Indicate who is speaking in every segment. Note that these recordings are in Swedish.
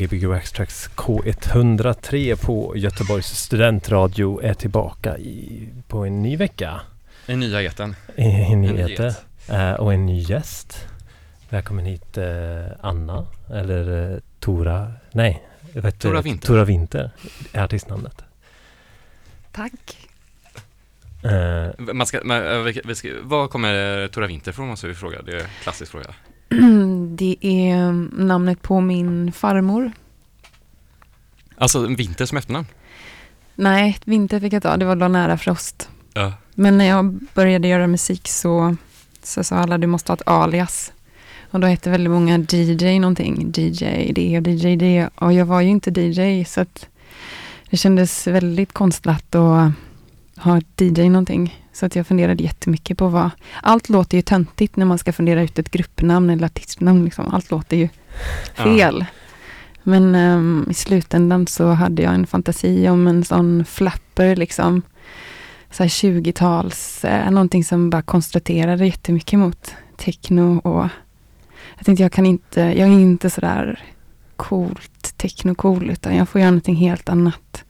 Speaker 1: Jag, Gbg Waxtrax K103 på Göteborgs studentradio är tillbaka i, på en ny vecka.
Speaker 2: En nya etern.
Speaker 1: I
Speaker 2: nyheter.
Speaker 1: nyheter. Eh, och en ny gäst. Välkommen hit eh, Anna, eller eh, Tora, nej. vad heter
Speaker 2: Tora
Speaker 1: det?
Speaker 2: Winter.
Speaker 1: Tora Winter är artistnamnet.
Speaker 3: Tack.
Speaker 2: Man ska, man, vi- ska, var kommer Tora Winter från måste vi fråga. Det är en klassisk fråga.
Speaker 3: Det är namnet på min farmor.
Speaker 2: Alltså en Winter som efternamn.
Speaker 3: Nej, Vinter fick jag ta, det var då nära Frost.
Speaker 2: Ja.
Speaker 3: Men när jag började göra musik så, så sa alla du måste ha ett alias. Och då hette väldigt många DJ någonting, DJ det och DJ det. Och jag var ju inte DJ så att det kändes väldigt konstlat att ha ett DJ någonting. Så att jag funderade jättemycket på vad... Allt låter ju töntigt när man ska fundera ut ett gruppnamn eller artistnamn. Liksom. Allt låter ju fel. Men ehm, i slutändan så hade jag en fantasi om en sån flapper liksom. Så här 20-tals, eh, någonting som bara kontrasterade jättemycket mot techno och jag tänkte jag kan inte, jag är inte sådär coolt techno-cool utan jag får göra någonting helt annat.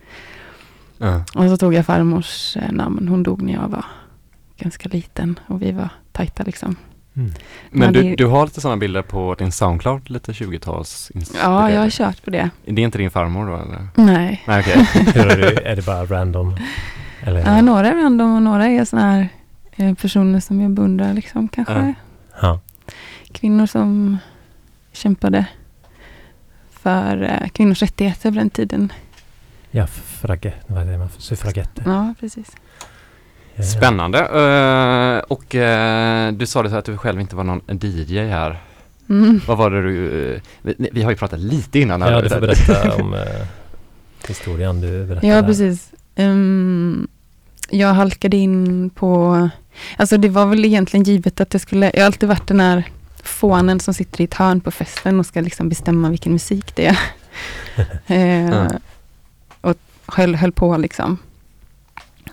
Speaker 2: Ja.
Speaker 3: Och så tog jag farmors eh, namn, hon dog när jag var ganska liten och vi var tajta liksom.
Speaker 1: mm.
Speaker 2: Men du, du har lite sådana bilder på din Soundcloud, lite 20-tals
Speaker 3: Ja, jag har kört på det.
Speaker 2: Det är inte din farmor då eller?
Speaker 3: Nej.
Speaker 2: Nej okej.
Speaker 1: Hur är, det, är det bara random? Eller?
Speaker 3: Ja, några är random och några är sådana här eh, personer som jag beundrar liksom kanske.
Speaker 2: Ja.
Speaker 1: Ja.
Speaker 3: Kvinnor som kämpade för eh, kvinnors rättigheter på den tiden.
Speaker 1: Ja, fragge, vad det man suffragetter.
Speaker 3: Ja, precis.
Speaker 1: Ja.
Speaker 2: Spännande. Eh, och eh, du sa det så att du själv inte var någon DJ här.
Speaker 3: Mm.
Speaker 2: Vad var det du, eh, vi, vi har ju pratat lite innan här.
Speaker 1: Ja, du får berätta om eh, historien du berättade.
Speaker 3: Ja, precis. Ehm, jag halkade in på, alltså det var väl egentligen givet att jag skulle, jag har alltid varit den här fånen som sitter i ett hörn på festen och ska liksom bestämma vilken musik det är. Eh. Och höll, höll på liksom.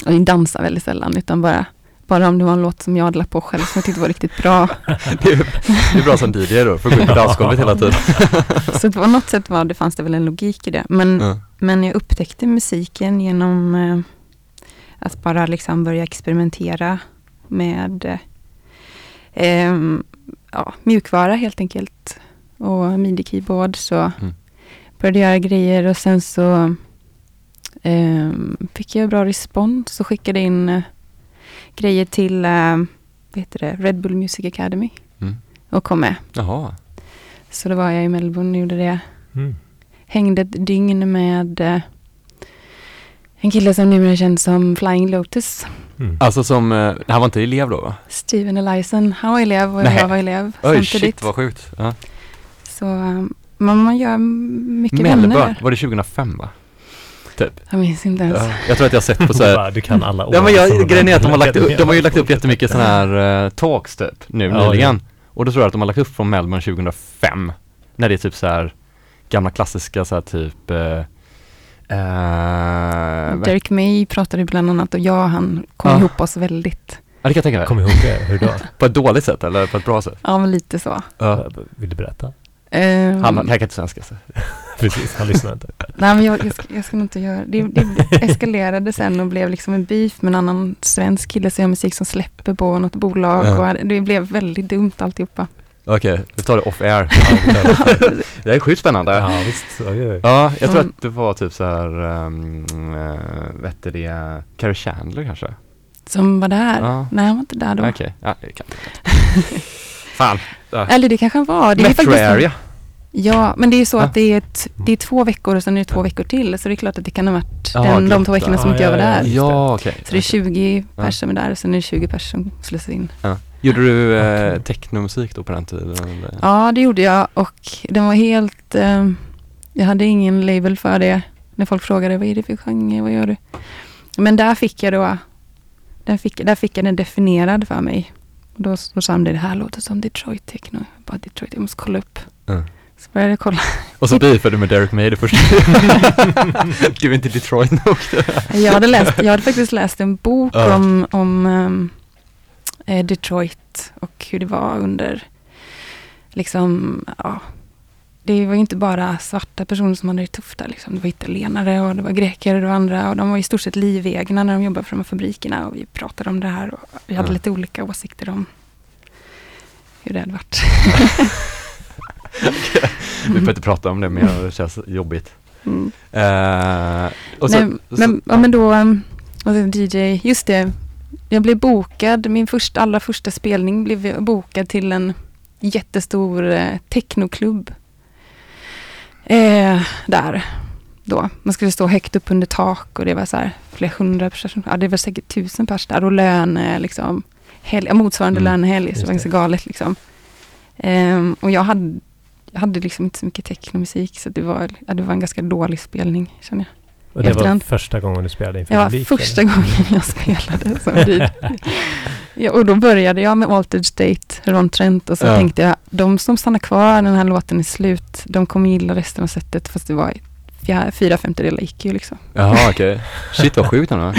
Speaker 3: Och jag dansar väldigt sällan utan bara, bara om det var en låt som jag la på själv som jag tyckte var riktigt bra.
Speaker 2: det, är, det är bra som DJ då, för att gå ut på dansgolvet hela tiden.
Speaker 3: Så på något sätt var det, fanns det väl en logik i det. Men
Speaker 2: Ja.
Speaker 3: Men jag upptäckte musiken genom eh, att bara liksom börja experimentera med eh, ja, mjukvara helt enkelt. Och midi-keyboard. Så
Speaker 2: Mm.
Speaker 3: började göra grejer och sen så fick jag bra respons och skickade in eh, grejer till eh, vad heter det? Red Bull Music Academy.
Speaker 2: Mm.
Speaker 3: Och kom med.
Speaker 2: Jaha.
Speaker 3: Så då var jag i Melbourne och gjorde det
Speaker 1: Mm.
Speaker 3: hängde ett dygn med eh, en kille som numera känd som Flying Lotus.
Speaker 1: Mm.
Speaker 2: Alltså som, eh, han var inte elev då va?
Speaker 3: Steven Eliasson, han var elev och
Speaker 2: Nej.
Speaker 3: jag var elev
Speaker 2: Oj
Speaker 3: samtidigt.
Speaker 2: shit vad sjukt. Ja.
Speaker 3: Så man, man gör mycket
Speaker 2: Melbourne,
Speaker 3: vänner.
Speaker 2: var det 2005 va? Typ.
Speaker 3: Jag minns inte ens.
Speaker 2: Ja. Jag tror att jag har sett på så här
Speaker 1: bara, Du kan alla år.
Speaker 2: Ja men jag,
Speaker 1: de
Speaker 2: grejen är att de har, lagt upp, de har ju lagt upp jättemycket sådana här uh, talks typ nu
Speaker 1: Ja,
Speaker 2: nyligen. Och då tror jag att de har lagt upp från Melbourne 2005. När det är typ så här gamla klassiska så här typ uh,
Speaker 3: Derek May pratade bland annat och jag och han kom
Speaker 2: Ja.
Speaker 3: ihop oss väldigt.
Speaker 2: Ja det kan jag tänka mig.
Speaker 1: Kom ihåg det, hur då?
Speaker 2: På ett dåligt sätt eller på ett bra sätt?
Speaker 3: Ja, men lite så.
Speaker 2: Ja.
Speaker 1: Vill du berätta?
Speaker 3: Ehm,
Speaker 2: Han, kan inte svenska så.
Speaker 1: Precis, han lyssnar inte.
Speaker 3: Nej, men jag, jag, ska, jag ska nog inte göra det. Det eskalerade sen och blev liksom en beef med en annan svensk kille som gör musik som släpper på något bolag.
Speaker 2: Ja.
Speaker 3: Och det blev väldigt dumt alltihopa.
Speaker 2: Okej, vi tar det off air.
Speaker 1: Ja, det.
Speaker 2: är sjukt spännande. Ja,
Speaker 1: ja visst. Oj, oj.
Speaker 2: jag tror
Speaker 3: Mm.
Speaker 2: att det var typ så här, um, uh, vet du det, Carrie Chandler kanske?
Speaker 3: Som var där.
Speaker 2: Ja.
Speaker 3: Nej, han var inte där då.
Speaker 2: Okej, ja det kan Fan.
Speaker 3: Eller det kanske han var. Det är
Speaker 2: Metro
Speaker 3: faktiskt
Speaker 2: area.
Speaker 3: Ja, men det är ju så
Speaker 2: Ja.
Speaker 3: att det är, ett, det är två veckor och sen är det två veckor till. Så det är klart att det kan ha varit
Speaker 2: Ja,
Speaker 3: den, de två veckorna som
Speaker 1: Ja,
Speaker 3: inte jag var
Speaker 1: ja, ja.
Speaker 3: där.
Speaker 2: Ja, okej.
Speaker 3: Så det är 20
Speaker 2: Ja.
Speaker 3: pers som är där och sen är det 20 pers som slussas in.
Speaker 2: Gjorde du eh, technomusik då på den tiden? eller?
Speaker 3: Ja, det gjorde jag och den var helt... Eh, jag hade ingen label för det. När folk frågade vad är det för genre, vad gör du? Men där fick jag då... Den fick, där fick jag den definierad för mig. Och då, då sa de det här låter som Detroit techno. Jag bara Detroit, jag måste kolla upp.
Speaker 2: Mm.
Speaker 3: Så började jag kolla.
Speaker 2: Och så beefade du med Derek May det första. du är inte Detroit nog.
Speaker 3: Jag hade, läst, jag hade faktiskt läst en bok
Speaker 2: Ja.
Speaker 3: om, om eh, Detroit och hur det var under, liksom, ja, det var inte bara svarta personer som hade det tufft där. Liksom. Det var italienare och det var greker och det var andra och de var i stort sett livegna när de jobbade för de här fabrikerna och vi pratade om det här och vi hade
Speaker 2: Ja.
Speaker 3: lite olika åsikter om hur det hade varit.
Speaker 2: Vi behöver inte prata om det mer, det känns jobbigt.
Speaker 3: Mm.
Speaker 2: Eh, och så,
Speaker 3: Nej, men, ja, men då, um, sen DJ, just det. Jag blev bokad, min första, allra första spelning blev bokad till en jättestor eh, technoklubb. Eh, där, då. Man skulle stå högt upp under tak och det var så här flera hundra personer, ja det var säkert tusen pers där och lön, eh, liksom, hel, ja, motsvarande
Speaker 2: Mm,
Speaker 3: lönehelg, så det var ganska galet liksom. Ehm, och jag hade, jag hade liksom inte så mycket technomusik så det var, ja, det var en ganska dålig spelning känner jag.
Speaker 1: Och det var
Speaker 3: efterhand.
Speaker 1: första gången du spelade inför
Speaker 3: Det var
Speaker 1: publik?
Speaker 3: första
Speaker 1: eller?
Speaker 3: gången jag spelade som DJ. ja, och då började jag med Altered State, Ron Trent och så
Speaker 2: Ja.
Speaker 3: tänkte jag, de som stannar kvar när den här låten är slut, de kommer gilla resten av sättet fast det var fjär, fyra femtedelar gick ju liksom.
Speaker 2: Jaha okej. Shit vad sjukt ändå.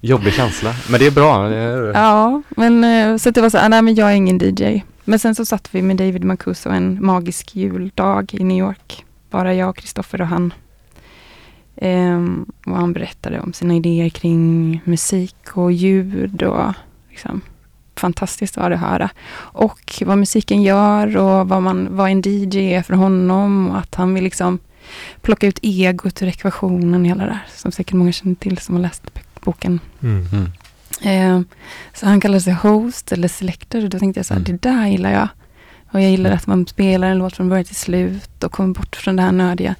Speaker 2: Jobbig känsla. Men det är bra. Det är,
Speaker 3: Ja, men eh, så att det var så här, nej men jag är ingen DJ. Men sen så satt vi med David Mancuso en magisk juldag i New York. Bara jag, Kristoffer och han. Ehm, och han berättade om sina idéer kring musik och ljud och liksom fantastiskt var det att höra. Och vad musiken gör och vad, man, vad en DJ är för honom och att han vill liksom plocka ut egot ur ekvationen och hela det där. Som säkert många känner till som har läst boken.
Speaker 1: Mm.
Speaker 2: mm.
Speaker 3: Eh, så han kallade sig host eller selector och då tänkte jag så här,
Speaker 2: Mm.
Speaker 3: det där gillar jag. Och jag gillar att man spelar en låt från början till slut och kommer bort från det här nördiga.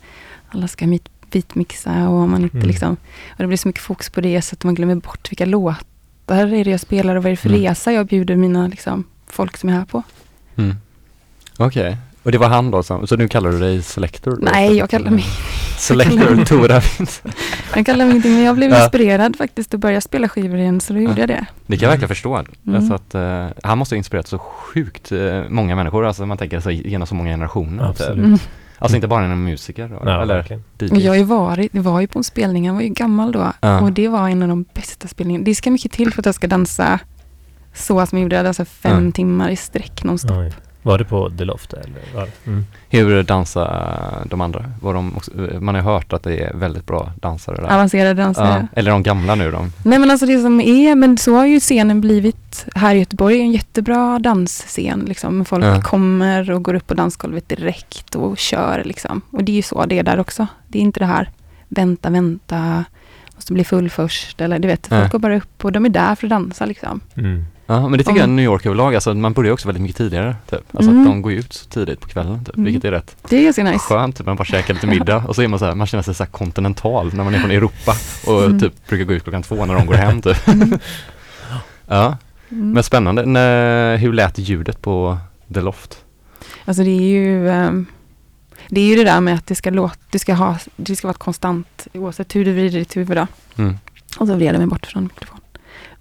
Speaker 3: Alla ska mit- beatmixa och om man inte
Speaker 1: Mm.
Speaker 3: liksom, och det blir så mycket fokus på det så att man glömmer bort vilka låtar är det jag spelar och vad är det för
Speaker 2: Mm.
Speaker 3: resa jag bjuder mina liksom, folk som är här på.
Speaker 2: Mm. Okej. Och det var han då som, så nu kallar du dig Selector? Då?
Speaker 3: Nej, jag kallar mig,
Speaker 2: Selector Tora
Speaker 3: jag kallar mig ingenting, men jag blev
Speaker 2: Ja.
Speaker 3: inspirerad faktiskt att börja spela skivor igen, så då gjorde jag det.
Speaker 2: Det kan jag verkligen förstå.
Speaker 3: Mm.
Speaker 2: Alltså att, eh, han måste ha inspirerat så sjukt eh, många människor, alltså man tänker så genom så många generationer. typ.
Speaker 1: Absolut.
Speaker 3: Mm.
Speaker 2: Alltså inte bara en musiker då,
Speaker 1: Ja,
Speaker 2: eller
Speaker 1: verkligen.
Speaker 2: DJ.
Speaker 3: Jag har ju varit, det var ju på en spelning, han var ju gammal då.
Speaker 2: Ja.
Speaker 3: Och det var en av de bästa spelningarna. Det ska mycket till för att jag ska dansa så som jag gjorde. Jag dansade fem
Speaker 2: Ja.
Speaker 3: timmar i sträck nonstop.
Speaker 1: Oj. Var det på The Loft eller? Var det? Mm.
Speaker 2: Hur dansar de andra? Var de också, man har hört att det är väldigt bra dansare där.
Speaker 3: Avancerade dansare.
Speaker 2: Ja, eller de gamla nu de.
Speaker 3: Nej men alltså det som är, men så har ju scenen blivit här i Göteborg, en jättebra dansscen liksom. Folk
Speaker 2: Ja.
Speaker 3: kommer och går upp på dansgolvet direkt och kör liksom. Och det är ju så det är där också. Det är inte det här vänta, vänta, måste bli full först eller du vet, folk
Speaker 2: Ja.
Speaker 3: går bara upp och de är där för att dansa liksom.
Speaker 1: Mm.
Speaker 2: Ja, men det tycker
Speaker 3: Om-
Speaker 2: jag New York överlag, alltså man börjar också väldigt mycket tidigare typ. Alltså
Speaker 3: Mm.
Speaker 2: att de går ut så tidigt på kvällen typ,
Speaker 3: Mm.
Speaker 2: vilket är rätt
Speaker 3: Det är ganska nice.
Speaker 2: skönt, typ man bara käkar lite middag och så är man så här, man känner sig så kontinental när man är från Europa och
Speaker 3: Mm.
Speaker 2: typ brukar gå ut klockan två när de går hem typ.
Speaker 3: Mm.
Speaker 2: Ja,
Speaker 3: Mm.
Speaker 2: men spännande. Nä, hur lät ljudet på The Loft?
Speaker 3: Alltså det är ju ehm, Det är ju det där med att det ska låta, det ska ha, det ska vara konstant oavsett hur du vrider ditt huvud då.
Speaker 2: Mm.
Speaker 3: Och så vrider jag mig bort från mikrofonen.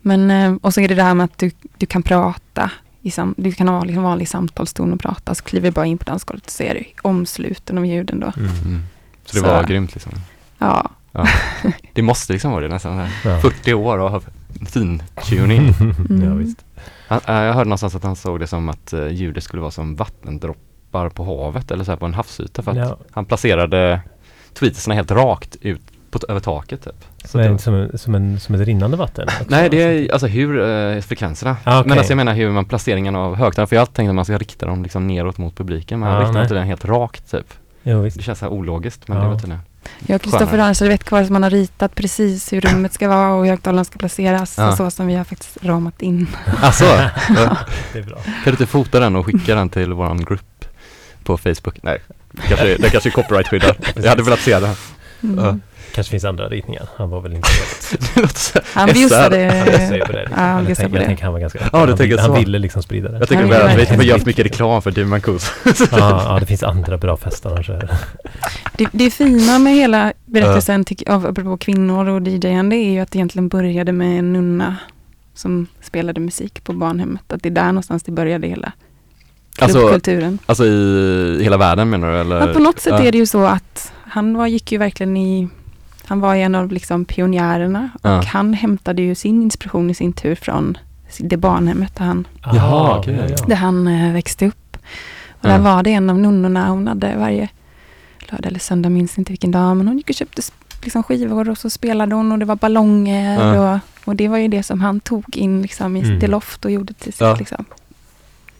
Speaker 3: Men, eh, och så är det det här med att du, du kan prata. I sam, du kan ha liksom vanlig samtalston och prata. Så kliver du bara in på dansgolvet och ser omsluten av ljuden då.
Speaker 1: Mm.
Speaker 2: Så det
Speaker 3: Så-
Speaker 2: var grymt liksom.
Speaker 3: Ja,
Speaker 2: Det måste liksom vara det nästan. så här.
Speaker 1: Ja.
Speaker 2: 40 år av fin-tuning.
Speaker 3: Mm.
Speaker 1: ja, visst.
Speaker 2: Han, äh, jag hörde någonstans att han såg det som att uh, ljudet skulle vara som vattendroppar på havet eller så här på en havsyta för att
Speaker 1: Ja.
Speaker 2: han placerade tweetsarna helt rakt ut på, över taket typ. Så
Speaker 1: Men
Speaker 2: det,
Speaker 1: som, som, en, som ett rinnande vatten? också?
Speaker 2: nej, det är alltså hur, eh, frekvenserna.
Speaker 1: Ah, okej.
Speaker 2: Men alltså jag menar hur man placeringen av högtalare, för jag alltid tänkt att man ska rikta dem liksom neråt mot publiken, men
Speaker 1: Ja,
Speaker 2: man riktar den helt rakt typ.
Speaker 1: Jo, visst.
Speaker 2: Det känns så här ologiskt, men
Speaker 1: Ja.
Speaker 2: det var tydligen.
Speaker 3: Jag och Kristoffer har en servettkvarn som man har ritat precis hur rummet ska vara och hur högtalarna ska placeras.
Speaker 2: Ja.
Speaker 3: Och så som vi har faktiskt ramat in.
Speaker 2: Alltså, ja.
Speaker 1: Det är bra.
Speaker 2: kan du inte fota den och skicka den till våran grupp på Facebook? Nej, det kanske, det kanske är copyright-skyddad. Jag hade velat se den.
Speaker 3: Mm.
Speaker 2: Ja.
Speaker 1: Kanske finns andra ritningar. Han var väl inte helt...
Speaker 3: Han
Speaker 2: SR.
Speaker 3: bjussade.
Speaker 1: Han bjussade ju på det.
Speaker 3: Ja, han
Speaker 1: jag, tänker,
Speaker 3: på
Speaker 1: jag
Speaker 3: det.
Speaker 1: tänker han var ganska
Speaker 2: Ja, du
Speaker 1: han,
Speaker 2: tänker
Speaker 1: ville, han
Speaker 2: så.
Speaker 1: ville liksom sprida det.
Speaker 2: Jag tycker väl att vi
Speaker 3: verkligen.
Speaker 2: vi gör för mycket reklam för Demon Cools.
Speaker 1: Ja, ja, det finns andra bra är det-
Speaker 3: Det, fina med hela berättelsen tycker jag, apropå kvinnor och DJande är ju att det egentligen började med en nunna som spelade musik på barnhemmet. Att det är där någonstans det började hela
Speaker 2: Alltså, alltså i hela världen menar du eller?
Speaker 3: Ja, på något sätt
Speaker 2: Ja.
Speaker 3: är det ju så att han var, gick ju verkligen i han var en av liksom pionjärerna och
Speaker 2: Ja.
Speaker 3: han hämtade ju sin inspiration i sin tur från det barnhemmet där han,
Speaker 2: Jaha,
Speaker 1: Aha,
Speaker 2: okej.
Speaker 1: ja,
Speaker 3: där han eh, växte upp. Och
Speaker 2: Ja.
Speaker 3: där var det en av nunnorna, hon hade varje lördag eller söndag, minns inte vilken dag, men hon gick och köpte liksom skivor och så spelade hon och det var ballonger
Speaker 2: Ja.
Speaker 3: och, och det var ju det som han tog in liksom i
Speaker 1: Mm.
Speaker 3: det loft och gjorde till sitt
Speaker 2: Ja.
Speaker 3: liksom.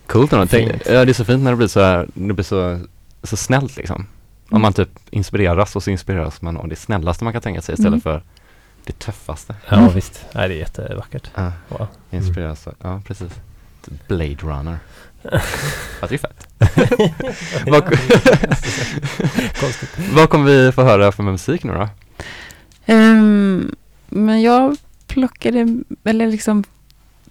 Speaker 2: Coolt ändå. Ja, det är så fint när det blir så här, det blir så, så snällt liksom. Om
Speaker 3: Mm.
Speaker 2: man typ inspireras och så inspireras man av det snällaste man kan tänka sig istället
Speaker 3: Mm.
Speaker 2: för det tuffaste.
Speaker 1: Ja, visst. Nej, det är jättevackert.
Speaker 2: Ja,
Speaker 1: Wow.
Speaker 2: inspireras, ja precis. Blade Runner. ja, det är fett. Vad, kommer vi få höra för musik nu då?
Speaker 3: Ehm, men jag plockade, eller liksom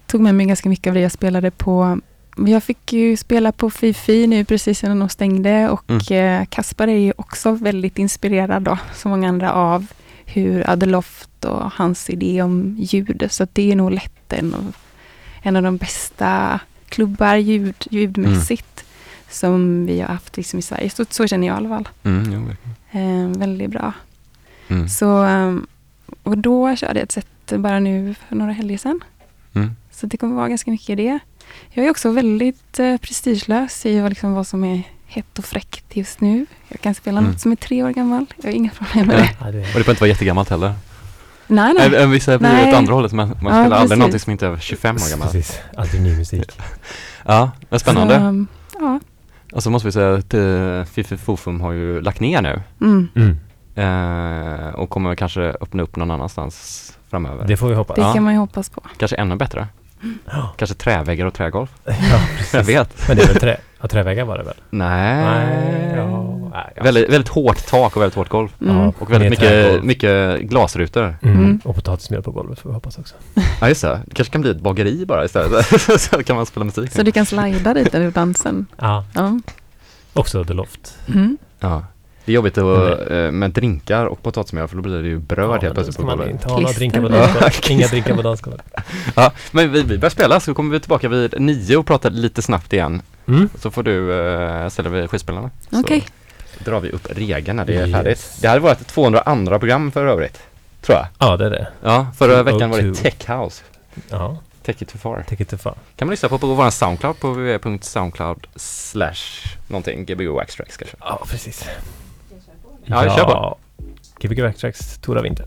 Speaker 3: tog med mig ganska mycket av det jag spelade på. Jag fick ju spela på Fifi nu precis innan de stängde och eh, Kaspar är ju också väldigt inspirerad då, som många andra, av hur Adeloft och hans idé om ljud. Så det är nog lätt en av, en av de bästa klubbar ljud, ljudmässigt som vi har haft liksom i Sverige. Så, så känner jag i alla fall.
Speaker 2: Mm, verkligen.
Speaker 3: Eh, väldigt bra.
Speaker 2: Mm.
Speaker 3: Så, ehm, och då körde jag ett set bara nu för några helger sedan.
Speaker 2: Mm.
Speaker 3: Så det kommer vara ganska mycket i det. Jag är också väldigt eh, prestigelös i vad, liksom, vad som är hett och fräckt just nu. Jag kan spela
Speaker 2: Mm.
Speaker 3: något som är tre år gammal. Jag har inga problem med
Speaker 2: Ja.
Speaker 3: det.
Speaker 1: Ja, det
Speaker 2: Och det behöver inte vara jättegammalt heller.
Speaker 3: Nej, nej.
Speaker 2: Nej. Vissa blir
Speaker 3: Nej.
Speaker 2: åt andra hållet, men man
Speaker 3: Ja,
Speaker 2: spelar aldrig någonting som inte är över 25 år gammal.
Speaker 1: Precis. Alltid ny musik.
Speaker 2: Ja, vad spännande.
Speaker 3: Så, ehm, ja.
Speaker 2: Och så måste vi säga att uh, Fifi Fofum har ju lagt ner nu.
Speaker 3: Mm.
Speaker 1: Mm.
Speaker 2: Eh, och kommer kanske öppna upp någon annanstans framöver.
Speaker 1: Det får vi hoppas.
Speaker 3: Det
Speaker 2: Ja.
Speaker 3: kan man ju hoppas på.
Speaker 2: Kanske ännu bättre.
Speaker 1: Ja,
Speaker 2: Kanske träväggar och trägolv.
Speaker 1: ja,
Speaker 2: Jag
Speaker 1: precis.
Speaker 2: vet.
Speaker 1: Men det är väl trä, ja, träväggar var det väl?
Speaker 2: Nej.
Speaker 1: Nej, ja, nej, ja.
Speaker 2: Väldigt, väldigt hårt tak och väldigt hårt golv.
Speaker 3: Mm.
Speaker 2: Och väldigt mycket, mycket glasrutor.
Speaker 1: Mm.
Speaker 3: Mm.
Speaker 1: Och potatismjöl på golvet får vi hoppas också.
Speaker 2: Ja just det, det kanske kan bli ett bageri bara istället. så kan man spela musik.
Speaker 3: Så du kan slida dit under dansen.
Speaker 1: Ja,
Speaker 3: Ja.
Speaker 1: också The Loft.
Speaker 3: Mm.
Speaker 2: Ja. Det är jobbigt att, eh, med drinkar och potatismjöl för då blir det ju bröd
Speaker 1: ja,
Speaker 2: helt plötsligt på golvet.
Speaker 1: inte ha några drinkar på dansgolvet. Inga drinkar på dansgolvet.
Speaker 2: Ja, men vi, vi börjar spela så kommer vi tillbaka vid nio och prata lite snabbt igen.
Speaker 1: Mm.
Speaker 2: Så får du uh, ställa vid skivspelarna.
Speaker 3: Okej.
Speaker 2: Så drar vi upp regeln när det är
Speaker 1: Yes.
Speaker 2: färdigt. Det här är vårt 202 program för övrigt. Tror jag.
Speaker 1: Ja, det är det.
Speaker 2: Ja, förra veckan var det
Speaker 1: 202.
Speaker 2: Tech House.
Speaker 1: Ja,
Speaker 2: Take it too far.
Speaker 1: take it too far.
Speaker 2: Kan man lyssna på på vår Soundcloud på www.soundcloud slash någonting, gbgo kanske.
Speaker 1: Ja, precis.
Speaker 2: Ja, vi kör på.
Speaker 1: Gbg Backtracks, Tora Winter.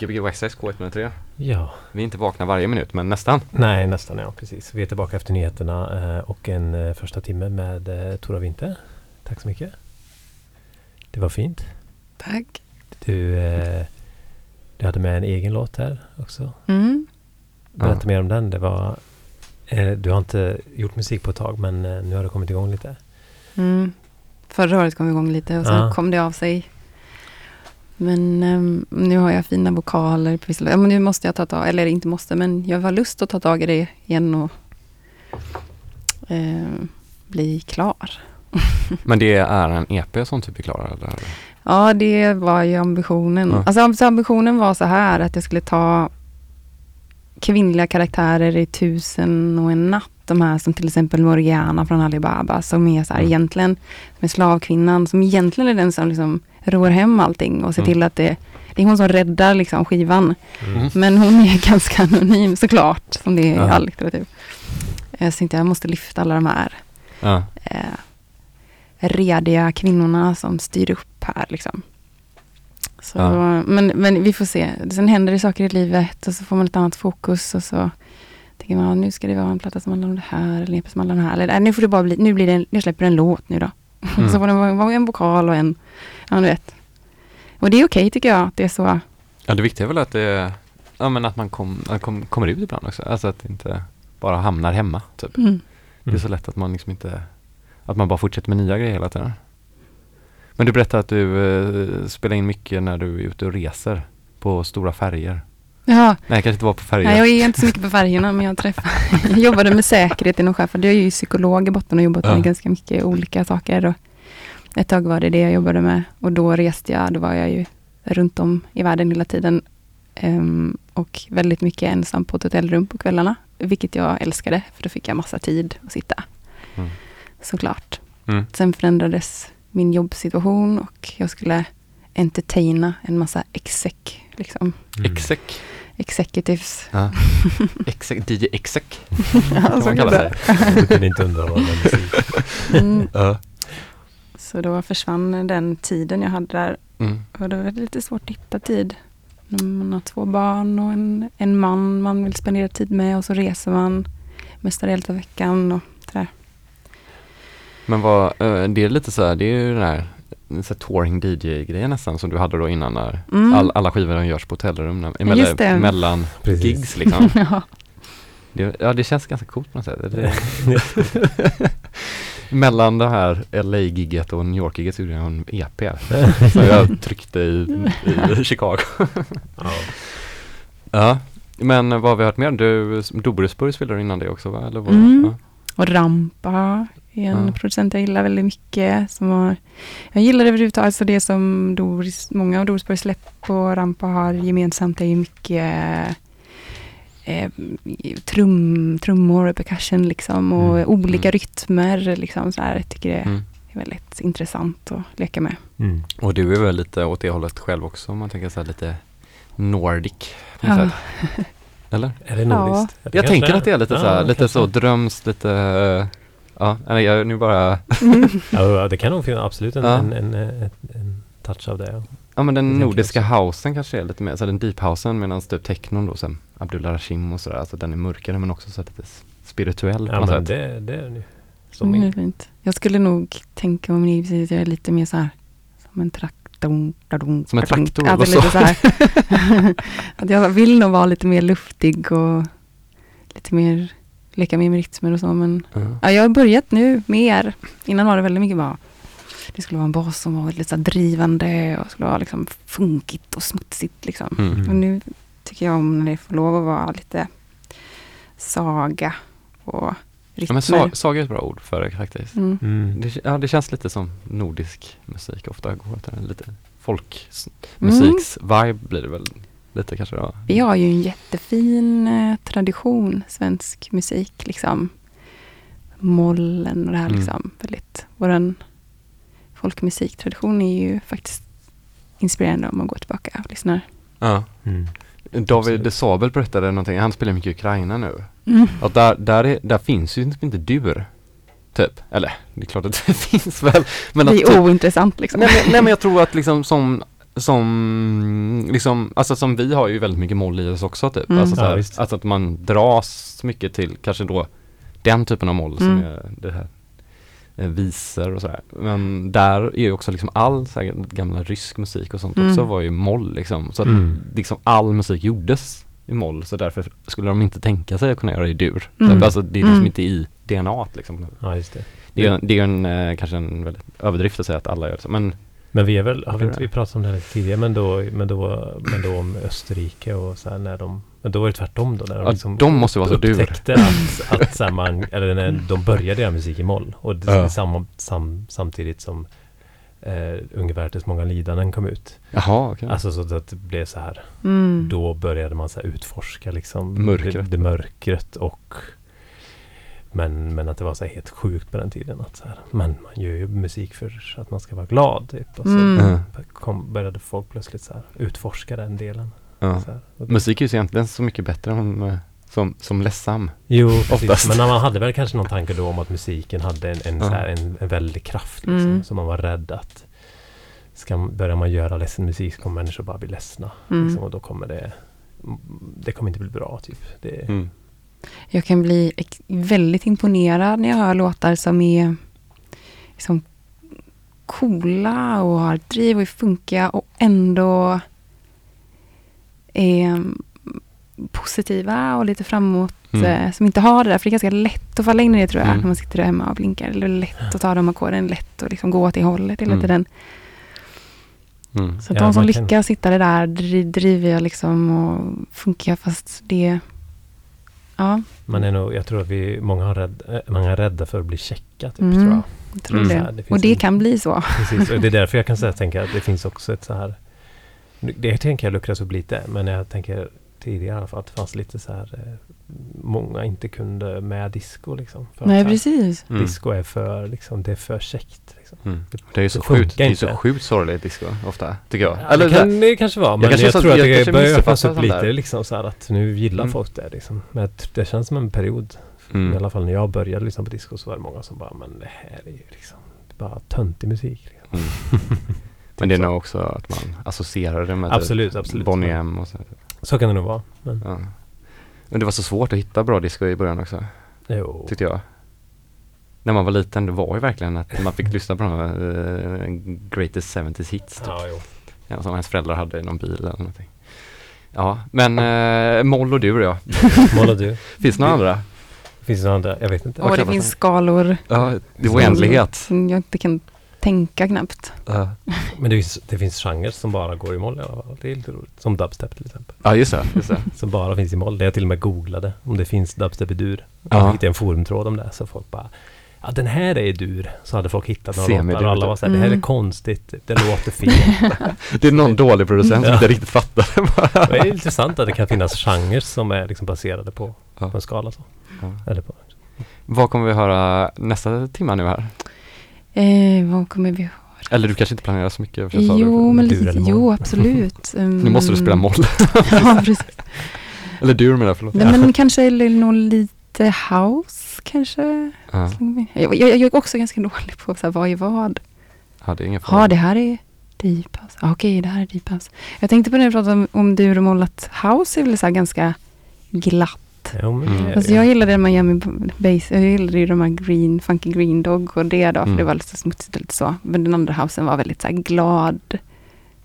Speaker 2: Gbg Westside K103.
Speaker 1: Ja,
Speaker 2: Vi är inte vakna varje minut, men nästan.
Speaker 1: nej nästan ja, precis. Vi är tillbaka efter nyheterna eh, och en eh, första timme med eh, Tora Winter. Tack så mycket. Det var fint.
Speaker 3: Tack.
Speaker 1: Du, du hade med en egen låt här också.
Speaker 3: Mm.
Speaker 1: Berätta
Speaker 2: Ja.
Speaker 1: mer om den. Det var, du har inte gjort musik på ett tag men nu har det kommit igång lite.
Speaker 3: Mm. Förra året kom vi igång lite och sen
Speaker 1: Ja.
Speaker 3: kom det av sig. Men ehm, nu har jag fina vokaler på vissa ja, men Nu måste jag ta tag, eller inte måste, men jag har lust att ta tag i det igen och ehm, bli klar.
Speaker 2: Men det är en EP som typ är klar eller?
Speaker 3: Ja, det var ju ambitionen.
Speaker 2: Ja.
Speaker 3: Alltså ambitionen var så här att jag skulle ta kvinnliga karaktärer i Tusen och en natt. De här som till exempel Morgiana från Alibaba som är så här
Speaker 2: Mm.
Speaker 3: egentligen med slavkvinnan som egentligen är den som liksom rår hem allting och ser
Speaker 2: Mm.
Speaker 3: till att det det är hon som räddar liksom skivan.
Speaker 2: Mm.
Speaker 3: Men hon är ganska anonym såklart, som det är i
Speaker 2: Ja.
Speaker 3: all litteratur. Jag tänkte jag måste lyfta alla de här
Speaker 2: Ja.
Speaker 3: eh, rediga kvinnorna som styr upp här. Liksom. Så,
Speaker 2: Ja.
Speaker 3: men, men vi får se. Sen händer det saker i livet och så får man ett annat fokus och så tänker man, nu ska det vara en platta som handlar om det här, eller en som handlar om det här. Eller, nej, nu får det bara bli, nu blir det, en, jag släpper en låt nu då.
Speaker 2: Mm.
Speaker 3: så får det vara en vokal och en, ja du vet. Och det är okej tycker jag, att det är så.
Speaker 2: ja, det viktiga är väl att det Ja men att man kom, kom, kommer ut ibland också. Alltså att det inte bara hamnar hemma typ.
Speaker 3: Mm.
Speaker 2: Det är så lätt att man liksom inte Att man bara fortsätter med nya grejer hela tiden. Men du berättade att du eh, spelar in mycket när du är ute och reser på stora färger.
Speaker 3: Ja,
Speaker 2: Nej, kanske inte var på färger.
Speaker 3: nej, jag är inte så mycket på färgerna men jag träffade, jag jobbade med säkerhet i någon chef. Jag är ju psykolog i botten och jobbat
Speaker 2: Ja.
Speaker 3: med ganska mycket olika saker. Och ett tag var det det jag jobbade med och då reste jag, då var jag ju runt om i världen hela tiden. Ehm, och väldigt mycket ensam på ett hotellrum på kvällarna, vilket jag älskade, för då fick jag massa tid att sitta.
Speaker 2: Mm.
Speaker 3: Såklart.
Speaker 2: Mm.
Speaker 3: Sen förändrades min jobbsituation och jag skulle entertaina en massa exec, liksom.
Speaker 1: Mm.
Speaker 2: Exec.
Speaker 3: executives.
Speaker 2: Ja. Exec. DJ Exec.
Speaker 3: Ja,
Speaker 2: Kan man
Speaker 3: kan
Speaker 2: kalla
Speaker 3: det.
Speaker 2: sig.
Speaker 1: Du kunde inte underhålla med musik.
Speaker 3: Mm.
Speaker 2: Ja.
Speaker 3: Så då försvann den tiden jag hade där
Speaker 2: Mm.
Speaker 3: och då var det lite svårt att hitta tid. När man har två barn och en, en man man vill spendera tid med och så reser man mestadels av veckan och sådär.
Speaker 2: Men vad, eh, det är lite så här, det är ju den här så här touring DJ-grejen nästan som du hade då innan när
Speaker 3: Mm.
Speaker 2: all, alla skivor görs på hotellrum, emellan, mellan
Speaker 1: Precis.
Speaker 2: gigs liksom.
Speaker 3: ja.
Speaker 2: Det, ja, det känns ganska coolt på något sätt. Det, mellan det här LA-gigget och New York-gigget så gjorde jag en EP som jag tryckte i, i Chicago.
Speaker 1: Ja.
Speaker 2: Ja, men vad har vi hört mer? Du, Dobersburg spelade du innan det också va? Eller vad?
Speaker 3: Mm.
Speaker 2: Ja.
Speaker 3: Och Rampa är en
Speaker 2: Ja.
Speaker 3: producent jag gillar väldigt mycket. Som har, jag gillar överhuvudtaget alltså det som Doris, många av Dorisborgs släpp på Rampa har gemensamt är ju mycket eh, trum, trummor och percussion liksom och
Speaker 1: Mm.
Speaker 3: olika
Speaker 2: Mm.
Speaker 3: rytmer liksom så här. Jag tycker det
Speaker 2: Mm.
Speaker 3: är väldigt intressant att leka med.
Speaker 1: Mm.
Speaker 2: Och du är väl lite åt det hållet själv också om man tänker så här lite Nordic
Speaker 3: Ja.
Speaker 2: Eller?
Speaker 1: Är det nordiskt? Det
Speaker 2: Jag tänker att det är lite så här,
Speaker 1: Ja,
Speaker 2: lite så drömskt, lite Ja, jag nu bara
Speaker 1: Ja, det kan nog finnas absolut en,
Speaker 2: Ja.
Speaker 1: en, en, en, en touch av det. Ja.
Speaker 2: Men den
Speaker 1: Jag
Speaker 2: nordiska housen kanske är lite mer, så den deep housen medan typ technon då sen Abdullah Rashim och sådär, alltså den är mörkare men också så lite spirituell på
Speaker 1: Ja,
Speaker 2: något
Speaker 1: men
Speaker 2: sätt.
Speaker 1: det, det är ju så
Speaker 3: Mm, är fint. Jag skulle nog tänka om ni precis är lite mer så här som en traktor.
Speaker 2: Som en traktor,
Speaker 3: är lite
Speaker 2: så?
Speaker 3: här. att jag vill nog vara lite mer luftig och lite mer leka mer med rytmer och så. Men
Speaker 2: Ja.
Speaker 3: ja, jag har börjat nu mer. Innan var det väldigt mycket bara det skulle vara en bas som var lite drivande och skulle vara liksom funkigt och smutsigt liksom.
Speaker 2: Mm.
Speaker 3: Och nu tycker jag om när det får lov att vara lite saga och rytmer.
Speaker 2: Ja men sa, saga är ett bra ord för det faktiskt.
Speaker 3: Mm.
Speaker 1: Mm.
Speaker 2: Det, ja det känns lite som nordisk musik ofta går åt den lite
Speaker 3: Mm.
Speaker 2: folkmusiks-vibe blir det väl lite kanske då.
Speaker 3: Vi har ju en jättefin eh, tradition, svensk musik. Liksom. Mollen och det här
Speaker 2: Mm.
Speaker 3: liksom. Väldigt, våran folkmusiktradition är ju faktiskt inspirerande om man går tillbaka och lyssnar.
Speaker 2: Ja.
Speaker 1: Mm.
Speaker 2: David
Speaker 1: Absolut.
Speaker 2: de Sabel berättade någonting, han spelar mycket i Ukraina nu.
Speaker 3: Mm.
Speaker 2: Och där, där, är, där finns ju inte dur. Typ. Eller, det är klart att det finns väl. Men
Speaker 3: det
Speaker 2: att
Speaker 3: är
Speaker 2: typ,
Speaker 3: ointressant liksom.
Speaker 2: nej, men, nej men jag tror att liksom som som, liksom, alltså som vi har ju väldigt mycket moll i oss också typ.
Speaker 3: Mm.
Speaker 2: Alltså, så
Speaker 1: Ja,
Speaker 2: alltså att man dras mycket till kanske då den typen av moll som
Speaker 3: Mm.
Speaker 2: är det här visor och sådär. Men där är ju också liksom all så här, gamla rysk musik och sånt
Speaker 3: Mm.
Speaker 2: också var ju moll liksom. Så att
Speaker 1: Mm.
Speaker 2: liksom all musik gjordes i moll så därför skulle de inte tänka sig att kunna göra det i dur.
Speaker 3: Mm.
Speaker 2: Alltså det är liksom
Speaker 3: Mm.
Speaker 2: inte i DNA liksom.
Speaker 1: Ja, just det.
Speaker 2: Det är, det är en, eh, kanske en väldigt överdrift att säga att alla gör det så. Men
Speaker 1: Men vi är väl, har vi inte vi pratat om det här lite tidigare, men då, men då, men då om Österrike och så här när de, men då var det tvärtom då. När de,
Speaker 2: Ja,
Speaker 1: liksom
Speaker 2: de måste vara så dur.
Speaker 1: upptäckte att, att så här, man, eller när de började göra musik i moll. Och det,
Speaker 2: Ja.
Speaker 1: sam, sam, samtidigt som eh, ungefär tills många lidanden kom ut.
Speaker 2: jaha, okej.
Speaker 1: Alltså så att det blev så här.
Speaker 3: Mm.
Speaker 1: Då började man så här utforska liksom
Speaker 2: Mörkret.
Speaker 1: Det, det mörkret och men, men att det var så helt sjukt på den tiden att så här, men man gör ju musik för att man ska vara glad typ. Och så
Speaker 3: Mm.
Speaker 2: Mm.
Speaker 1: kom, började folk plötsligt så här utforska den delen.
Speaker 2: Ja.
Speaker 1: Så här.
Speaker 2: Musik är ju egentligen så mycket bättre än, eh, som, som ledsam.
Speaker 1: Jo, precis.
Speaker 2: oftast.
Speaker 1: Men man hade väl kanske någon tanke då om att musiken hade en, en,
Speaker 2: Ja.
Speaker 1: så här, en, en väldig kraft. Liksom,
Speaker 3: Mm.
Speaker 1: Så man var rädd att ska, börjar man göra ledsen musik så kommer människor bara bli ledsna.
Speaker 3: Mm.
Speaker 1: Liksom, och då kommer det det kommer inte bli bra typ. Det,
Speaker 2: Mm.
Speaker 3: Jag kan bli väldigt imponerad när jag hör låtar som är liksom coola och har driv och är funkiga och ändå är mm, positiva och lite framåt.
Speaker 2: Mm.
Speaker 3: eh, Som inte har det där, för det är ganska lätt att falla in i det tror jag.
Speaker 2: Mm.
Speaker 3: När man sitter där hemma och blinkar. Eller lätt att ta de ackorden, lätt att liksom gå åt det hållet hela
Speaker 2: Mm.
Speaker 3: tiden.
Speaker 2: Mm.
Speaker 3: Så
Speaker 1: Ja,
Speaker 3: de som lyckas hitta det där dri- driviga liksom och funkar fast det... Ja,
Speaker 1: Man är nog, jag tror att vi, många, har rädd, eh, många är rädda för att bli checka typ,
Speaker 3: Mm.
Speaker 1: tror jag.
Speaker 3: jag tror
Speaker 2: Mm.
Speaker 3: Det.
Speaker 1: här, det
Speaker 3: och det
Speaker 1: en-
Speaker 3: kan bli så.
Speaker 1: Precis, och det är därför jag kan säga, tänka att det finns också ett så här Det tänker jag luckras upp lite, men jag tänker tidigare i alla fall att det fanns lite så här eh, Många inte kunde med disco liksom.
Speaker 3: Nej, precis.
Speaker 2: Mm.
Speaker 1: Disco är för, liksom, det är för käckt. Liksom.
Speaker 2: Mm. Det är ju så sjukt, det är så sjukt sorgligt disco ofta, tycker jag.
Speaker 1: Ja, det kan det kanske vara, men jag,
Speaker 2: kanske så-
Speaker 1: tror att
Speaker 2: jag
Speaker 1: det börjar öppnas upp lite
Speaker 2: där.
Speaker 1: liksom så att nu gillar
Speaker 2: Mm.
Speaker 1: folk det liksom. Men jag det känns som en period, i
Speaker 2: Mm.
Speaker 1: alla fall när jag började lyssna på disco så var det många som bara, men det här är ju liksom bara töntig musik. Liksom.
Speaker 2: Mm. Men det är
Speaker 1: så.
Speaker 2: nog också att man associerar det med
Speaker 1: Absolut,
Speaker 2: typ
Speaker 1: absolut.
Speaker 2: Bonnie M och så.
Speaker 1: Så kan det nog vara. Men,
Speaker 2: Ja. Men det var så svårt att hitta bra disco i början också,
Speaker 1: jo.
Speaker 2: tyckte jag. När man var liten, det var ju verkligen att man fick lyssna på de här eh, greatest 70s hits typ.
Speaker 1: Ja, jo.
Speaker 2: Ja, som ens föräldrar hade i någon bil eller någonting. Ja, men eh, moll och dur ja.
Speaker 1: Moll och du.
Speaker 2: Finns det några andra?
Speaker 1: Finns det några andra? Jag vet inte.
Speaker 3: Och det finns skalor
Speaker 2: Ja, det är oändlighet.
Speaker 3: jag inte kan tänka knappt.
Speaker 2: Ja.
Speaker 1: Men det finns, det finns genrer som bara går i moll i alla fall. Det är lite roligt. Som dubstep till exempel.
Speaker 2: Ja, just det. Just det.
Speaker 1: Som bara finns i moll. Det jag till och med googlade. Om det finns dubstep i dur.
Speaker 2: Ja.
Speaker 1: Jag hittade en forumtråd om det. Så folk bara Ja den här är dur. Så hade folk hittat några låtar och alla var såhär, det här är
Speaker 3: Mm.
Speaker 1: konstigt. Det låter fel.
Speaker 2: Det är någon dålig producent som
Speaker 1: Ja.
Speaker 2: inte riktigt fattar det bara.
Speaker 1: det är intressant att det kan finnas genrer som är liksom baserade på,
Speaker 2: Ja.
Speaker 1: på en skala. Så.
Speaker 2: Ja.
Speaker 1: Eller på,
Speaker 2: Vad kommer vi höra nästa timma nu här?
Speaker 3: Eh, vad kommer vi ha?
Speaker 2: Eller du kanske inte planerar så mycket? för jag.
Speaker 3: Jo, men lite, jo, absolut.
Speaker 2: Nu måste du spela moll.
Speaker 3: ja, precis.
Speaker 2: Eller dur menar jag, förlåt.
Speaker 3: Nej, men kanske nog lite house, kanske.
Speaker 2: Ja.
Speaker 3: Jag, jag, jag är också ganska dålig på så här, vad är vad.
Speaker 2: ja, det är ingen
Speaker 3: Ja,
Speaker 2: fara.
Speaker 3: det här är deep house. Ah, Okej, det här är deep house. Jag tänkte på när vi pratade om, om dur och moll, att house är väl så här ganska glatt.
Speaker 1: ja,
Speaker 2: Mm.
Speaker 1: det är
Speaker 3: Alltså
Speaker 1: det.
Speaker 3: jag gillade Miami Base, jag gillade ju de här Green, Funky Green Dog och det då, för
Speaker 2: Mm.
Speaker 3: det var lite smutsigt och lite så. Men den andra housen var väldigt så här glad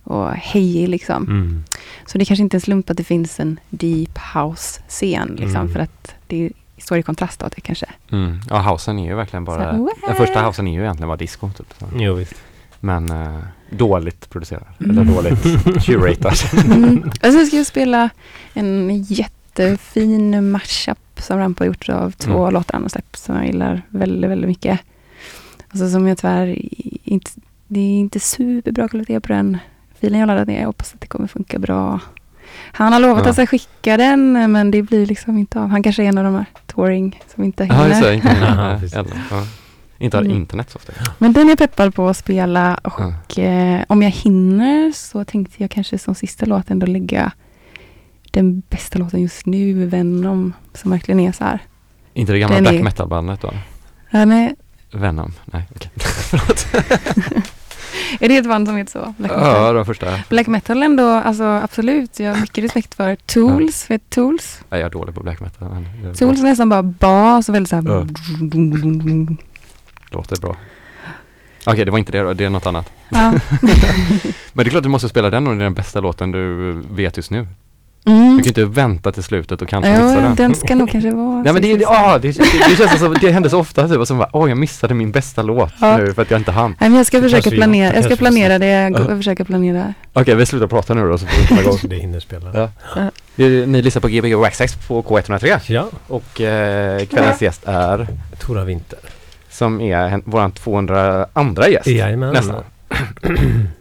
Speaker 3: och hejig liksom.
Speaker 1: Mm.
Speaker 3: Så det kanske inte är en slump att det finns en deep house-scen, liksom,
Speaker 1: Mm.
Speaker 3: för att det står i kontrast då till kanske.
Speaker 2: Mm. Ja, housen är ju verkligen bara...
Speaker 3: Så
Speaker 2: Den första housen är ju egentligen bara disco typ. Så.
Speaker 1: Jo, visst.
Speaker 2: Men eh, dåligt producerad.
Speaker 3: Mm.
Speaker 2: Eller dåligt curatad.
Speaker 3: Mm. Och sen ska jag spela en jättefin mashup som Rampo har gjort av två
Speaker 2: Mm.
Speaker 3: låtar han släppt som jag gillar väldigt, väldigt mycket. Alltså som jag tyvärr inte, det är inte superbra kvalitet på den filen jag laddat ner. Jag hoppas att det kommer funka bra. Han har lovat
Speaker 2: Ja.
Speaker 3: att ska skicka den men det blir liksom inte av. Han kanske är en av de här touring som inte
Speaker 2: Ja,
Speaker 3: hinner.
Speaker 2: Inte,
Speaker 1: Ja,
Speaker 2: nej, ja. inte har
Speaker 3: Mm.
Speaker 2: internet så ofta.
Speaker 3: Men den är jag peppad på att spela och
Speaker 2: Ja.
Speaker 3: eh, om jag hinner så tänkte jag kanske som sista låt ändå lägga den bästa låten just nu, Venom, som verkligen är så här.
Speaker 2: Inte det gamla
Speaker 3: Den
Speaker 2: black
Speaker 3: är-
Speaker 2: metal bandet då?
Speaker 3: Den är,
Speaker 2: Venom? Nej, okej.
Speaker 3: Är det ett band som heter så? Black metal?
Speaker 2: Ja, var första.
Speaker 3: Black metal ändå, alltså absolut. Jag har mycket respekt för Tools. Vet du Tools?
Speaker 2: Nej, jag är dålig på black metal. är.
Speaker 3: Tools är nästan bara bas och väldigt så här...
Speaker 2: Ja. Låter bra. Okej, det var inte det då, det är något annat.
Speaker 3: Ja.
Speaker 2: Men det är klart du måste spela den och det är den bästa låten du vet just nu.
Speaker 3: Mm.
Speaker 2: Du kan inte vänta till slutet och kanske missa
Speaker 3: Ja,
Speaker 2: den.
Speaker 3: den ska nog kanske vara...
Speaker 2: Nej men det, det, ah, det, det, det känns som, det händer så ofta typ, och så bara, åh jag missade min bästa låt
Speaker 3: Ja.
Speaker 2: nu för att jag inte hann.
Speaker 3: Nej, men jag ska
Speaker 1: Det
Speaker 3: försöka planera,
Speaker 1: det
Speaker 3: jag ska planera det, jag
Speaker 2: Ja.
Speaker 3: går- försöka planera.
Speaker 2: Okej, vi slutar prata nu då så får vi komma igång.
Speaker 1: Så det hinner spela.
Speaker 2: Ja.
Speaker 3: Ja.
Speaker 2: Vi- Ni lyssnar på Gbg Waxax på K103
Speaker 1: Ja,
Speaker 2: och eh, kvällens gäst är,
Speaker 1: Tora Winter.
Speaker 2: som är hen- våran 202 gäst.
Speaker 1: Jajamän.
Speaker 2: Nästan.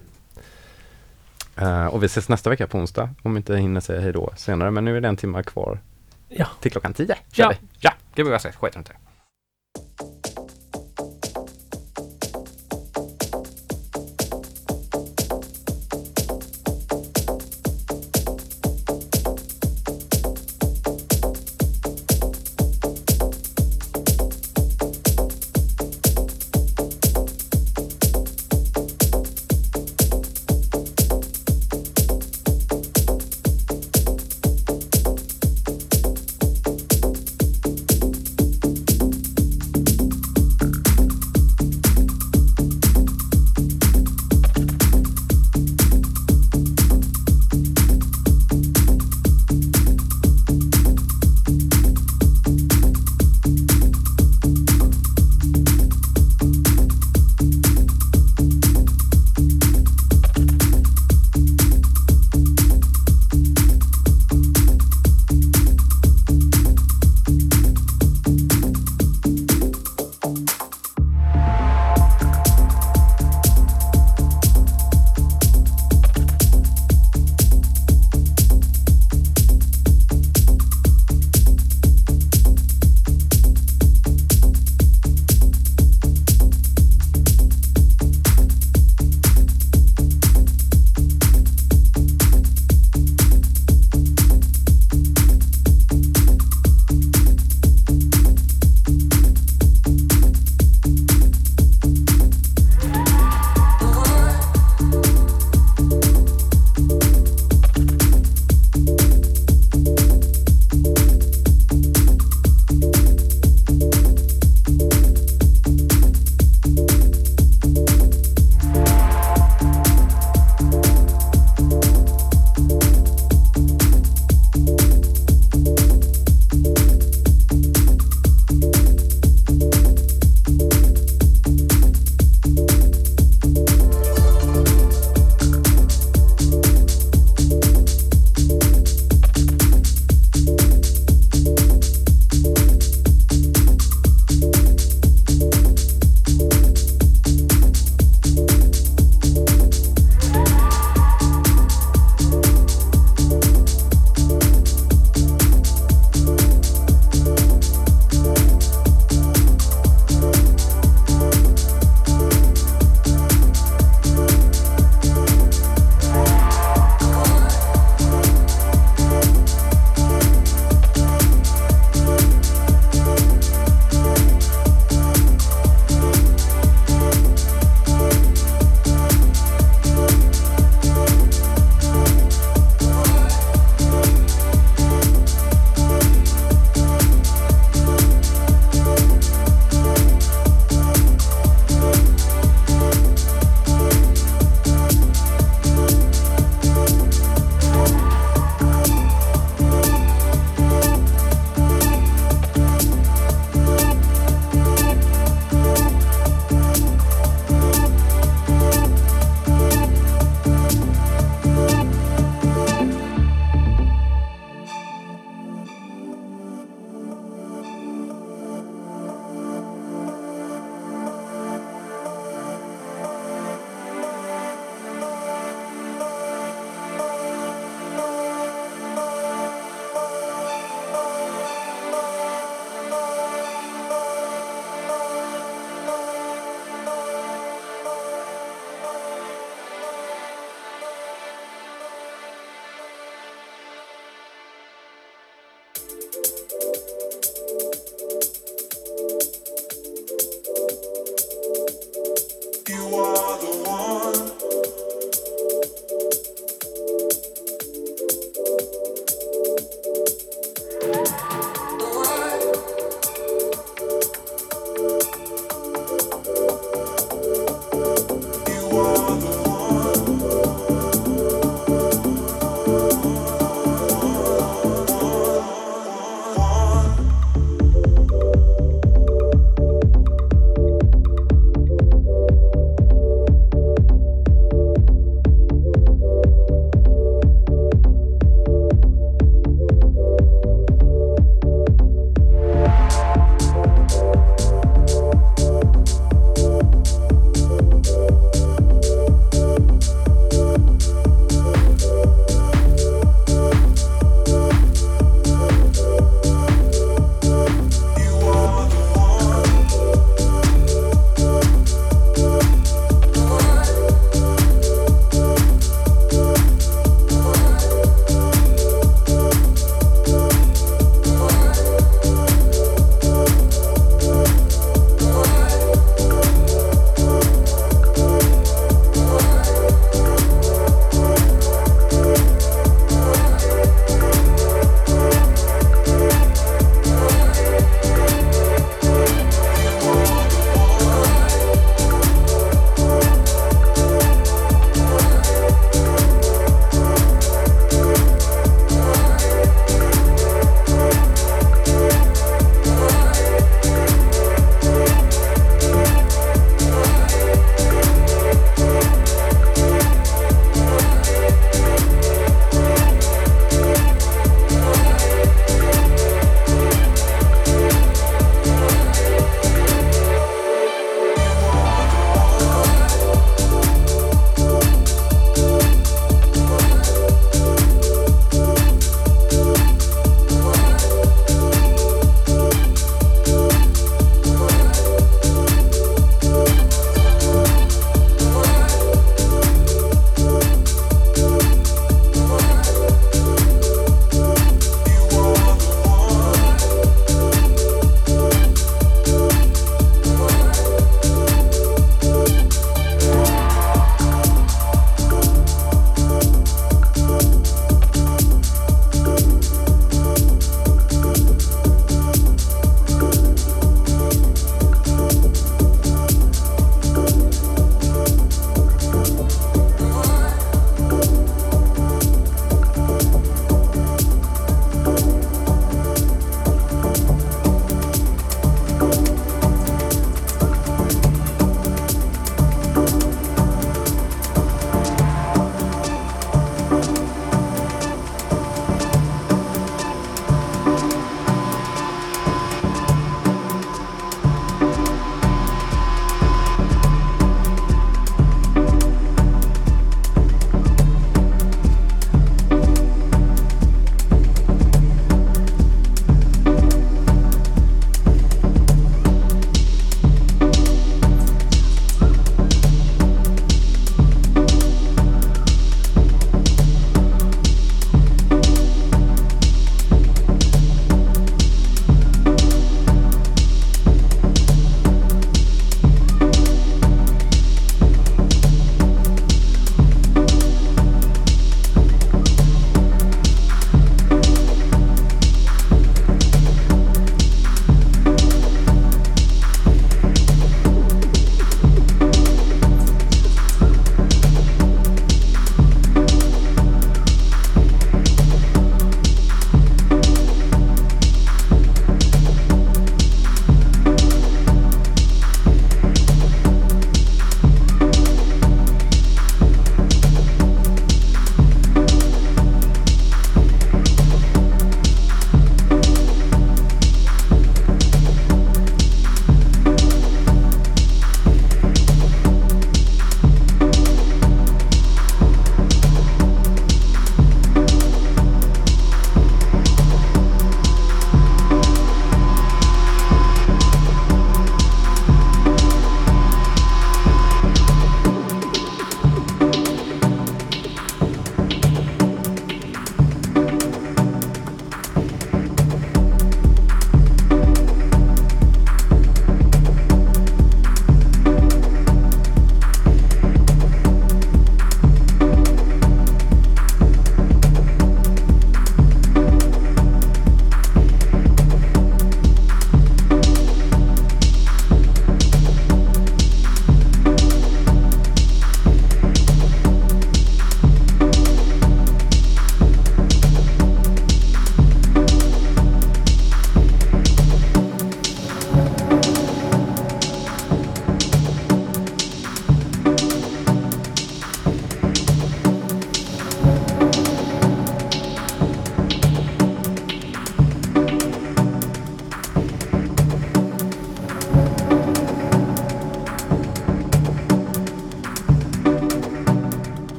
Speaker 2: Eh, och vi ses nästa vecka på onsdag, om vi inte hinner säga hej då senare. Men nu är det en timme kvar
Speaker 1: Ja.
Speaker 2: till klockan 10. Kör
Speaker 1: Ja.
Speaker 2: vi! Ja, Gbg Waxax, K103.
Speaker 4: till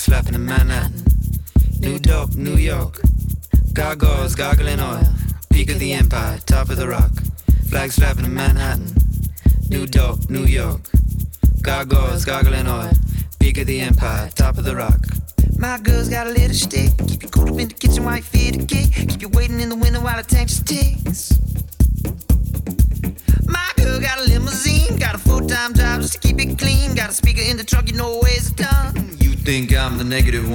Speaker 4: Flags flapping in Manhattan. New Dope, New York. Gargoyles gargling oil. Peak of the empire, top of the rock. Flags flapping in Manhattan. New Dope, New York. Gargoyles gargling oil. Peak of the empire, top of the rock. My girl's got a little stick. Negative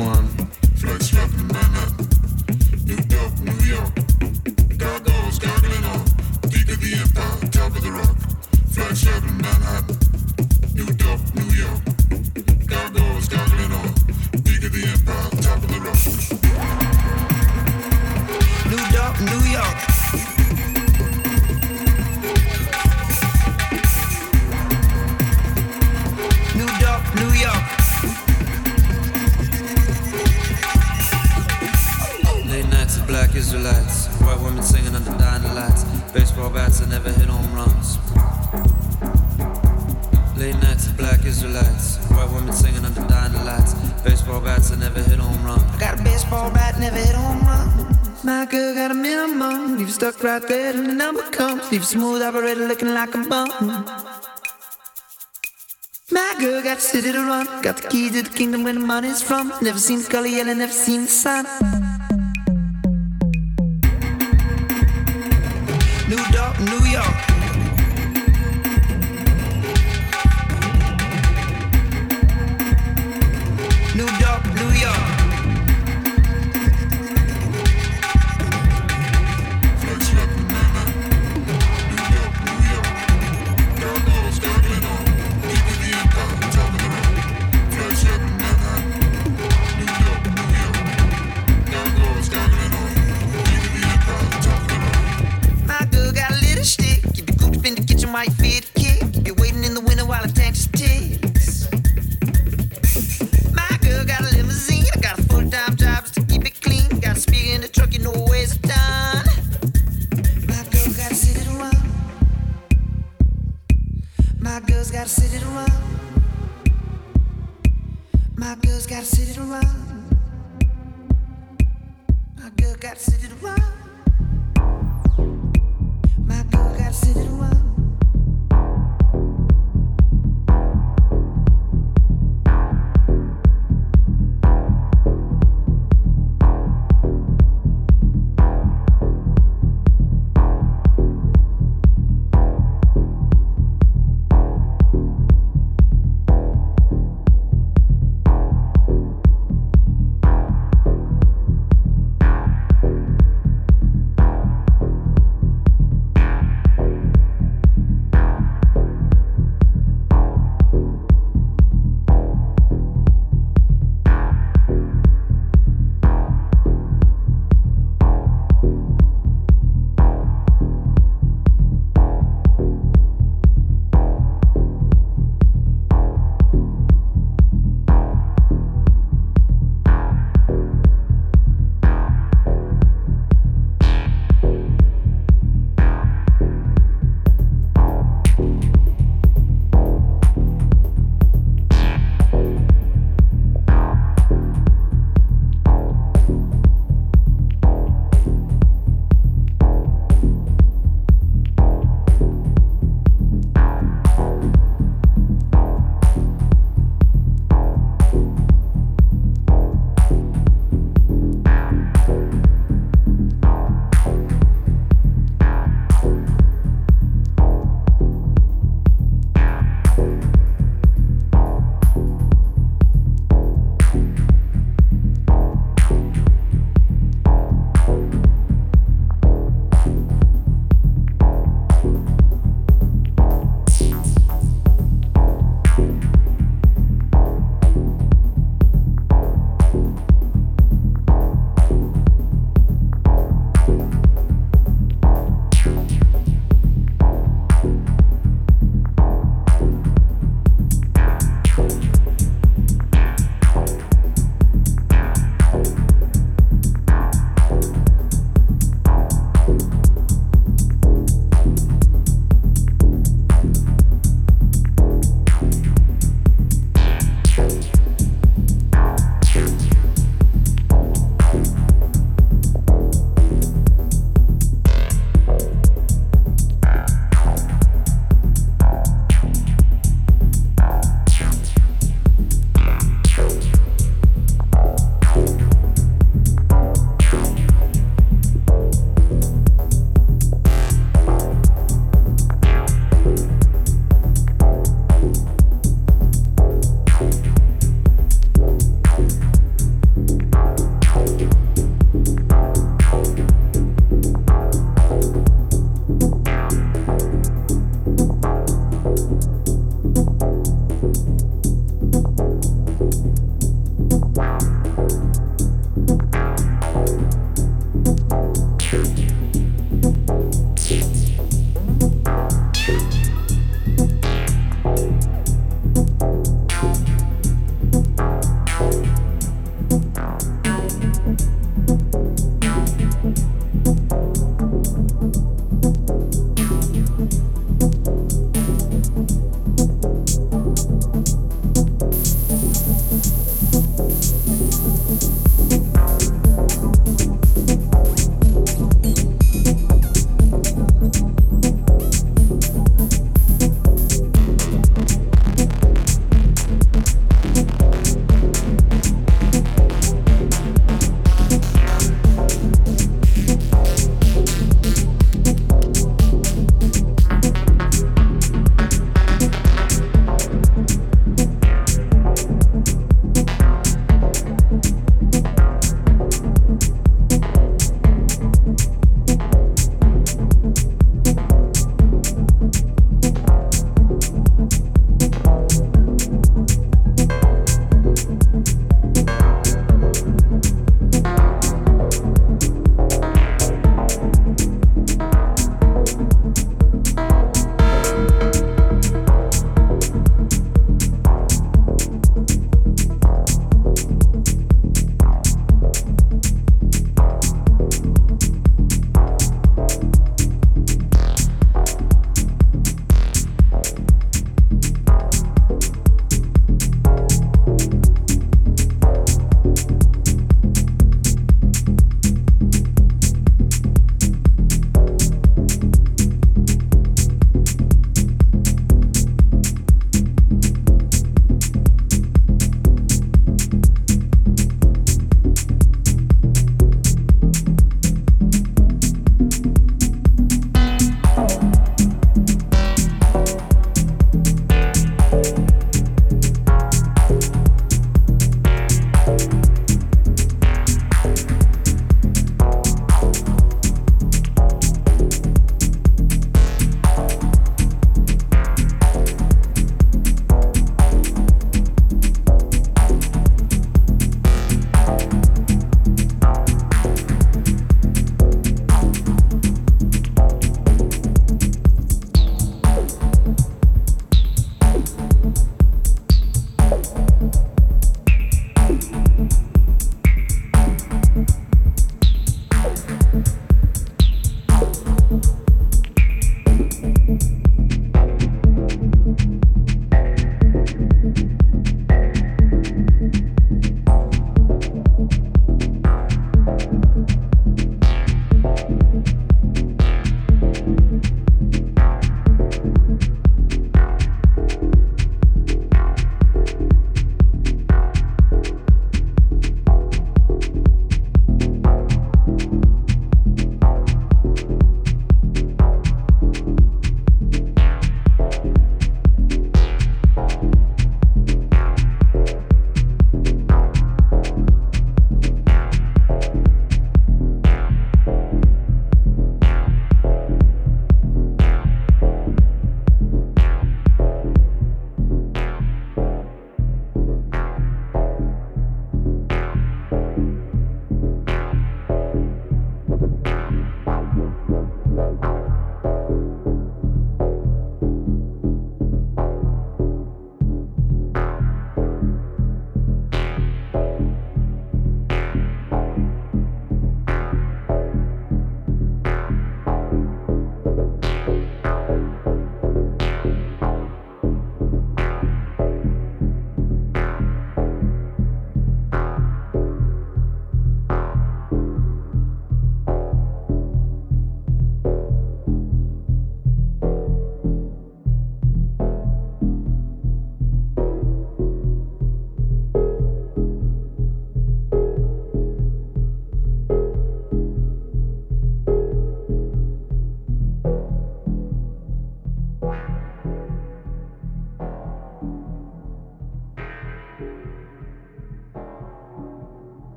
Speaker 4: Baseball bats that never hit home runs. Late nights of black Israelites, white women singing under dying lights. Baseball bats that never hit home run. I got a baseball bat, never hit home run. My girl got a minimum, leave you stuck right there till the number comes. Leave you smooth operator looking like a bum. My girl got the city to run, got the key to the kingdom where the money's from. Never seen the color yellow, never seen the sun. New York,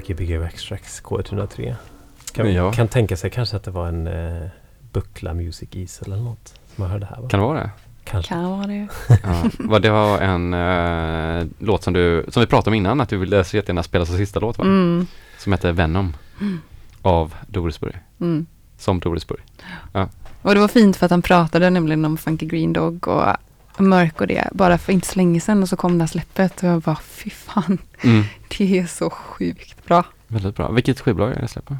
Speaker 1: Gbg Extracts K103. Kan,
Speaker 2: Ja.
Speaker 1: kan tänka sig kanske att det var en uh, Buckla Music Easel eller något som jag hörde här. Va?
Speaker 2: Kan det vara det?
Speaker 1: kanske.
Speaker 3: Kan vara det.
Speaker 2: Ja. Det var en eh, låt som du, som vi pratade om innan, att du ville så jättegärna spela som sista låt va?
Speaker 3: Mm.
Speaker 2: Som heter Venom. Av Dorisburg.
Speaker 3: Mm.
Speaker 2: Som Dorisburg.
Speaker 3: Och det var fint för att han pratade nämligen om Funky Green Dog och Mörk och det, bara för inte så länge sedan och så kom det här släppet och jag bara fy fan,
Speaker 2: Mm.
Speaker 3: det är så sjukt bra.
Speaker 2: Väldigt bra. Vilket skivbolag är det släpper?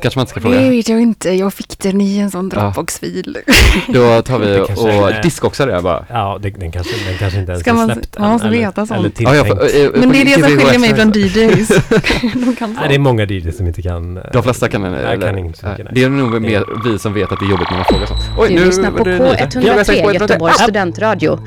Speaker 2: Kanske man inte ska
Speaker 3: Det
Speaker 2: fråga.
Speaker 3: vet jag inte, jag fick den i en sån
Speaker 2: Ja.
Speaker 3: Dropbox-fil.
Speaker 2: Då tar vi
Speaker 1: Det
Speaker 2: och
Speaker 1: är-
Speaker 2: diskoxar det bara.
Speaker 1: Ja, det, den, kanske, den kanske inte ens
Speaker 3: Ska
Speaker 1: är
Speaker 3: man-
Speaker 1: släppt
Speaker 3: man måste veta sånt.
Speaker 1: Eller
Speaker 2: Ja, ja,
Speaker 1: tilltänkt.
Speaker 2: för, eh,
Speaker 3: Men det är det som skiljer mig från DJs. De kan
Speaker 1: Nej, det är många DJs som inte kan... eh,
Speaker 2: De flesta kan,
Speaker 1: Nej,
Speaker 2: eller,
Speaker 1: kan inte mycket.
Speaker 2: Det är nog mer vi som vet att det är jobbigt när man frågar sånt. Oj,
Speaker 5: Du lyssnar på
Speaker 2: var det nyheter. Ja, jag
Speaker 5: K103
Speaker 2: tänkte på
Speaker 5: Göteborgs studentradio.